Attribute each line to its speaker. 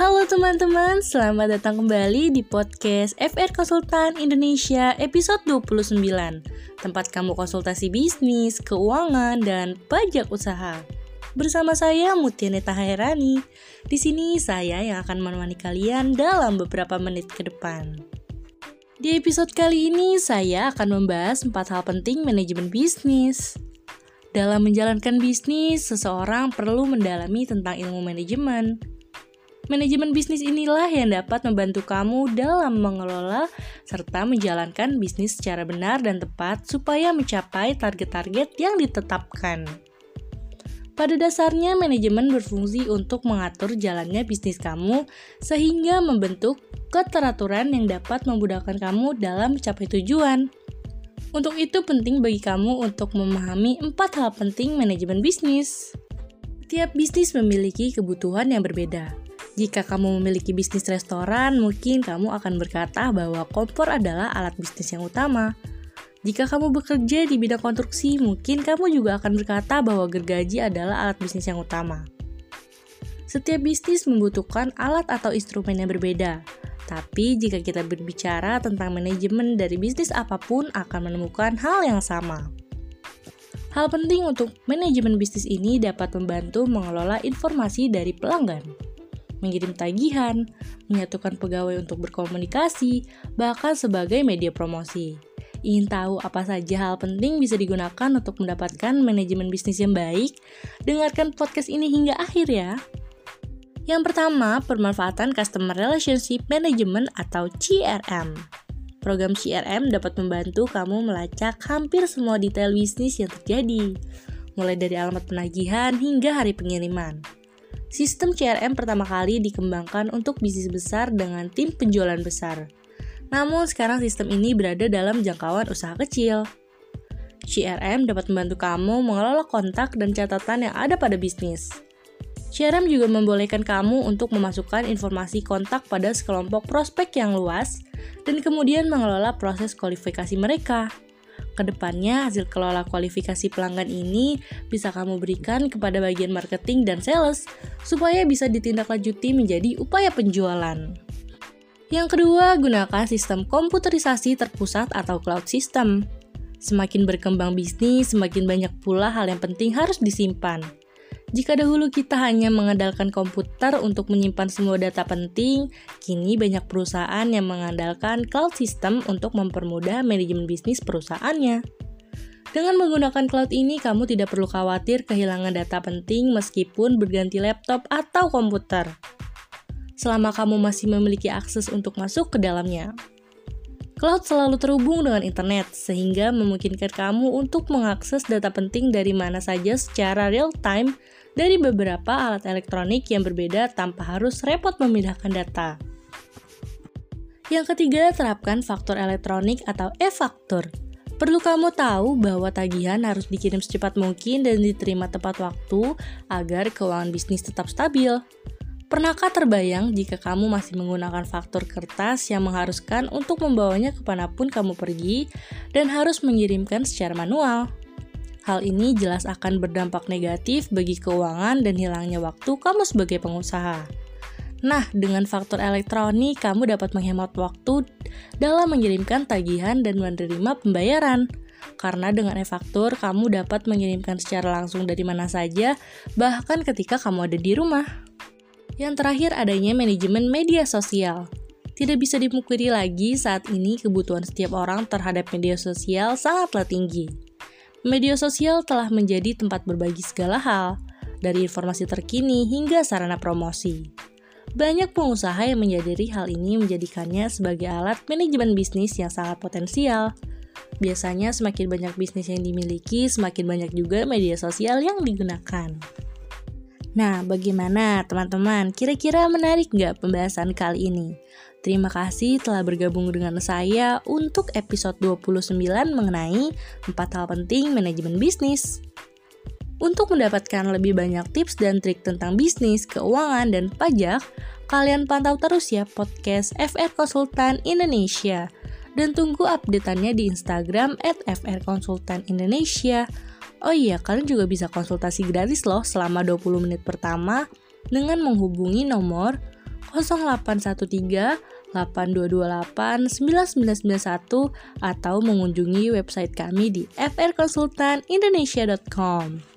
Speaker 1: Halo teman-teman, selamat datang kembali di podcast FR Konsultan Indonesia episode 29 Tempat kamu konsultasi bisnis, keuangan, dan pajak usaha. Bersama saya Mutiane Tahairani Di sini saya yang akan menemani kalian dalam beberapa menit ke depan. Di episode kali ini saya akan membahas 4 hal penting manajemen bisnis. Dalam menjalankan bisnis, seseorang perlu mendalami tentang ilmu manajemen, Manajemen bisnis inilah yang dapat membantu kamu dalam mengelola serta menjalankan bisnis secara benar dan tepat supaya mencapai target-target yang ditetapkan. Pada dasarnya, manajemen berfungsi untuk mengatur jalannya bisnis kamu sehingga membentuk keteraturan yang dapat memudahkan kamu dalam mencapai tujuan. Untuk itu penting bagi kamu untuk memahami empat hal penting manajemen bisnis. Tiap bisnis memiliki kebutuhan yang berbeda. Jika kamu memiliki bisnis restoran, mungkin kamu akan berkata bahwa kompor adalah alat bisnis yang utama. Jika kamu bekerja di bidang konstruksi, mungkin kamu juga akan berkata bahwa gergaji adalah alat bisnis yang utama. Setiap bisnis membutuhkan alat atau instrumen yang berbeda. Tapi jika kita berbicara tentang manajemen dari bisnis apa pun akan menemukan hal yang sama. Hal penting untuk manajemen bisnis ini dapat membantu mengelola informasi dari pelanggan mengirim tagihan, menyatukan pegawai untuk berkomunikasi, bahkan sebagai media promosi. Ingin tahu apa saja hal penting bisa digunakan untuk mendapatkan manajemen bisnis yang baik? Dengarkan podcast ini hingga akhir ya. Yang pertama, pemanfaatan Customer Relationship Management atau CRM. Program CRM dapat membantu kamu melacak hampir semua detail bisnis yang terjadi, mulai dari alamat penagihan hingga hari pengiriman. Sistem CRM pertama kali dikembangkan untuk bisnis besar dengan tim penjualan besar. Namun sekarang sistem ini berada dalam jangkauan usaha kecil. CRM dapat membantu kamu mengelola kontak dan catatan yang ada pada bisnis. CRM juga membolehkan kamu untuk memasukkan informasi kontak pada sekelompok prospek yang luas dan kemudian mengelola proses kualifikasi mereka. Ke depannya, hasil kelola kualifikasi pelanggan ini bisa kamu berikan kepada bagian marketing dan sales supaya bisa ditindaklanjuti menjadi upaya penjualan. Yang kedua, gunakan sistem komputerisasi terpusat atau cloud system. Semakin berkembang bisnis, semakin banyak pula hal yang penting harus disimpan. Jika dahulu kita hanya mengandalkan komputer untuk menyimpan semua data penting, kini banyak perusahaan yang mengandalkan cloud system untuk mempermudah manajemen bisnis perusahaannya. Dengan menggunakan cloud ini, kamu tidak perlu khawatir kehilangan data penting meskipun berganti laptop atau komputer. Selama kamu masih memiliki akses untuk masuk ke dalamnya. Cloud selalu terhubung dengan internet, sehingga memungkinkan kamu untuk mengakses data penting dari mana saja secara real time dari beberapa alat elektronik yang berbeda tanpa harus repot memindahkan data. Yang ketiga, terapkan faktor elektronik atau e-faktur. Perlu kamu tahu bahwa tagihan harus dikirim secepat mungkin dan diterima tepat waktu agar keuangan bisnis tetap stabil. Pernahkah terbayang jika kamu masih menggunakan faktur kertas yang mengharuskan untuk membawanya ke mana pun kamu pergi dan harus mengirimkan secara manual? Hal ini jelas akan berdampak negatif bagi keuangan dan hilangnya waktu kamu sebagai pengusaha. Nah, dengan faktur elektronik, kamu dapat menghemat waktu dalam mengirimkan tagihan dan menerima pembayaran. Karena dengan e-faktur, kamu dapat mengirimkan secara langsung dari mana saja, bahkan ketika kamu ada di rumah. Yang terakhir, adanya manajemen media sosial. Tidak bisa dipungkiri lagi saat ini kebutuhan setiap orang terhadap media sosial sangatlah tinggi. Media sosial telah menjadi tempat berbagi segala hal, dari informasi terkini hingga sarana promosi. Banyak pengusaha yang menyadari hal ini menjadikannya sebagai alat manajemen bisnis yang sangat potensial. Biasanya semakin banyak bisnis yang dimiliki, semakin banyak juga media sosial yang digunakan. Nah, bagaimana teman-teman? Kira-kira menarik nggak pembahasan kali ini? Terima kasih telah bergabung dengan saya untuk episode 29 mengenai 4 hal penting manajemen bisnis. Untuk mendapatkan lebih banyak tips dan trik tentang bisnis, keuangan, dan pajak, kalian pantau terus ya podcast FR Konsultan Indonesia. Dan tunggu updateannya di Instagram at Indonesia. Oh iya, kalian juga bisa konsultasi gratis loh selama 20 menit pertama dengan menghubungi nomor 0813 8228 9991 atau mengunjungi website kami di frkonsultanindonesia.com.